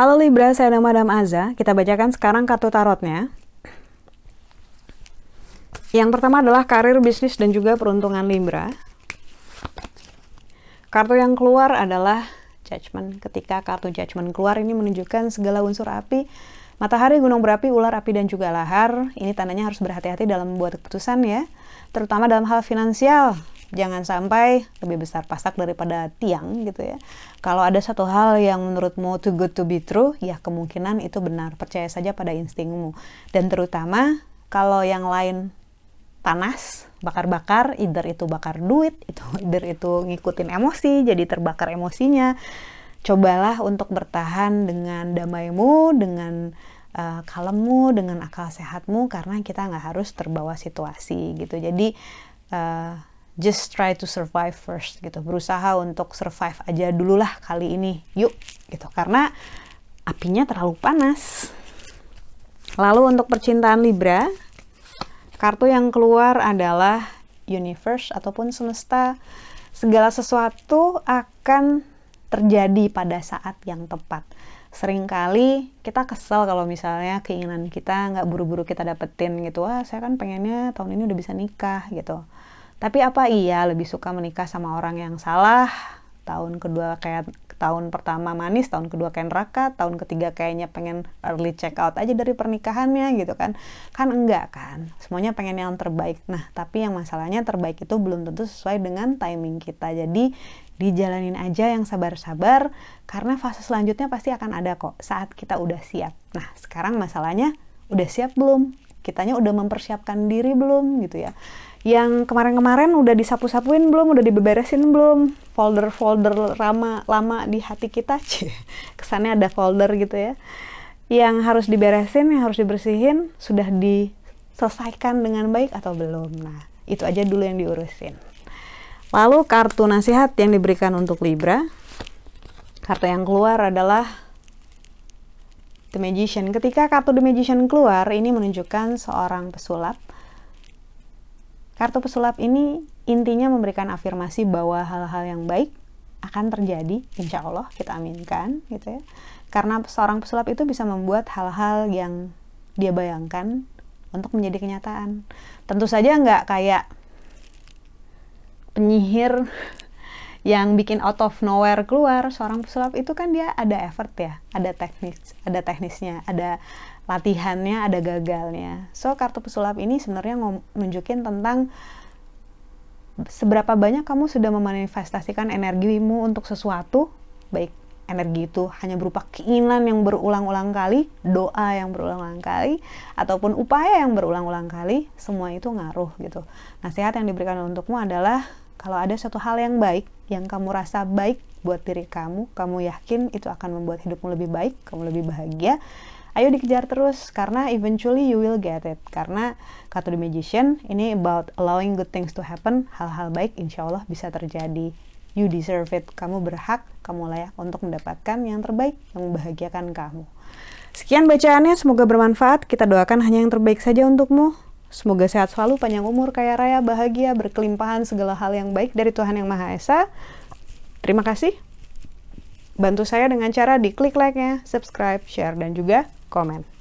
Halo Libra, saya nama Madam Aza. Kita bacakan sekarang kartu tarotnya. Yang pertama adalah karir, bisnis, dan juga peruntungan Libra. Kartu yang keluar adalah Judgment. Ketika kartu Judgment keluar, ini menunjukkan segala unsur api, matahari, gunung berapi, ular api, dan juga lahar. Ini tandanya harus berhati-hati dalam membuat keputusan ya. Terutama dalam hal finansial jangan sampai lebih besar pasak daripada tiang gitu ya. Kalau ada satu hal yang menurutmu too good to be true, ya kemungkinan itu benar. Percaya saja pada instingmu. Dan terutama kalau yang lain panas, bakar-bakar, either itu bakar duit, itu either itu ngikutin emosi, jadi terbakar emosinya. Cobalah untuk bertahan dengan damaimu, dengan uh, kalemmu, dengan akal sehatmu, karena kita nggak harus terbawa situasi gitu. Jadi uh, just try to survive first gitu. Berusaha untuk survive aja dulu lah kali ini. Yuk gitu. Karena apinya terlalu panas. Lalu untuk percintaan Libra kartu yang keluar adalah universe ataupun semesta. Segala sesuatu akan terjadi pada saat yang tepat sering kali kita kesel kalau misalnya keinginan kita nggak buru-buru kita dapetin gitu wah saya kan pengennya tahun ini udah bisa nikah gitu tapi apa iya lebih suka menikah sama orang yang salah? Tahun kedua kayak tahun pertama manis, tahun kedua kayak neraka, tahun ketiga kayaknya pengen early check out aja dari pernikahannya gitu kan. Kan enggak kan. Semuanya pengen yang terbaik. Nah, tapi yang masalahnya terbaik itu belum tentu sesuai dengan timing kita. Jadi dijalanin aja yang sabar-sabar karena fase selanjutnya pasti akan ada kok saat kita udah siap. Nah, sekarang masalahnya udah siap belum? Kitanya udah mempersiapkan diri belum gitu ya yang kemarin-kemarin udah disapu-sapuin belum, udah diberesin belum, folder-folder lama lama di hati kita, Cih. kesannya ada folder gitu ya, yang harus diberesin, yang harus dibersihin, sudah diselesaikan dengan baik atau belum. Nah, itu aja dulu yang diurusin. Lalu kartu nasihat yang diberikan untuk Libra, kartu yang keluar adalah The Magician. Ketika kartu The Magician keluar, ini menunjukkan seorang pesulap Kartu pesulap ini intinya memberikan afirmasi bahwa hal-hal yang baik akan terjadi, insya Allah kita aminkan gitu ya. Karena seorang pesulap itu bisa membuat hal-hal yang dia bayangkan untuk menjadi kenyataan. Tentu saja nggak kayak penyihir yang bikin out of nowhere keluar seorang pesulap itu kan dia ada effort ya, ada teknis, ada teknisnya, ada latihannya ada gagalnya. So kartu pesulap ini sebenarnya nunjukin tentang seberapa banyak kamu sudah memanifestasikan energimu untuk sesuatu, baik energi itu hanya berupa keinginan yang berulang-ulang kali, doa yang berulang-ulang kali, ataupun upaya yang berulang-ulang kali, semua itu ngaruh gitu. Nasihat yang diberikan untukmu adalah kalau ada satu hal yang baik, yang kamu rasa baik buat diri kamu, kamu yakin itu akan membuat hidupmu lebih baik, kamu lebih bahagia, ayo dikejar terus. Karena eventually you will get it. Karena kata The Magician ini about allowing good things to happen hal-hal baik insya Allah bisa terjadi. You deserve it. Kamu berhak kamu layak untuk mendapatkan yang terbaik yang membahagiakan kamu. Sekian bacaannya semoga bermanfaat. Kita doakan hanya yang terbaik saja untukmu Semoga sehat selalu, panjang umur, kaya raya, bahagia, berkelimpahan segala hal yang baik dari Tuhan Yang Maha Esa. Terima kasih. Bantu saya dengan cara di klik like-nya, subscribe, share, dan juga komen.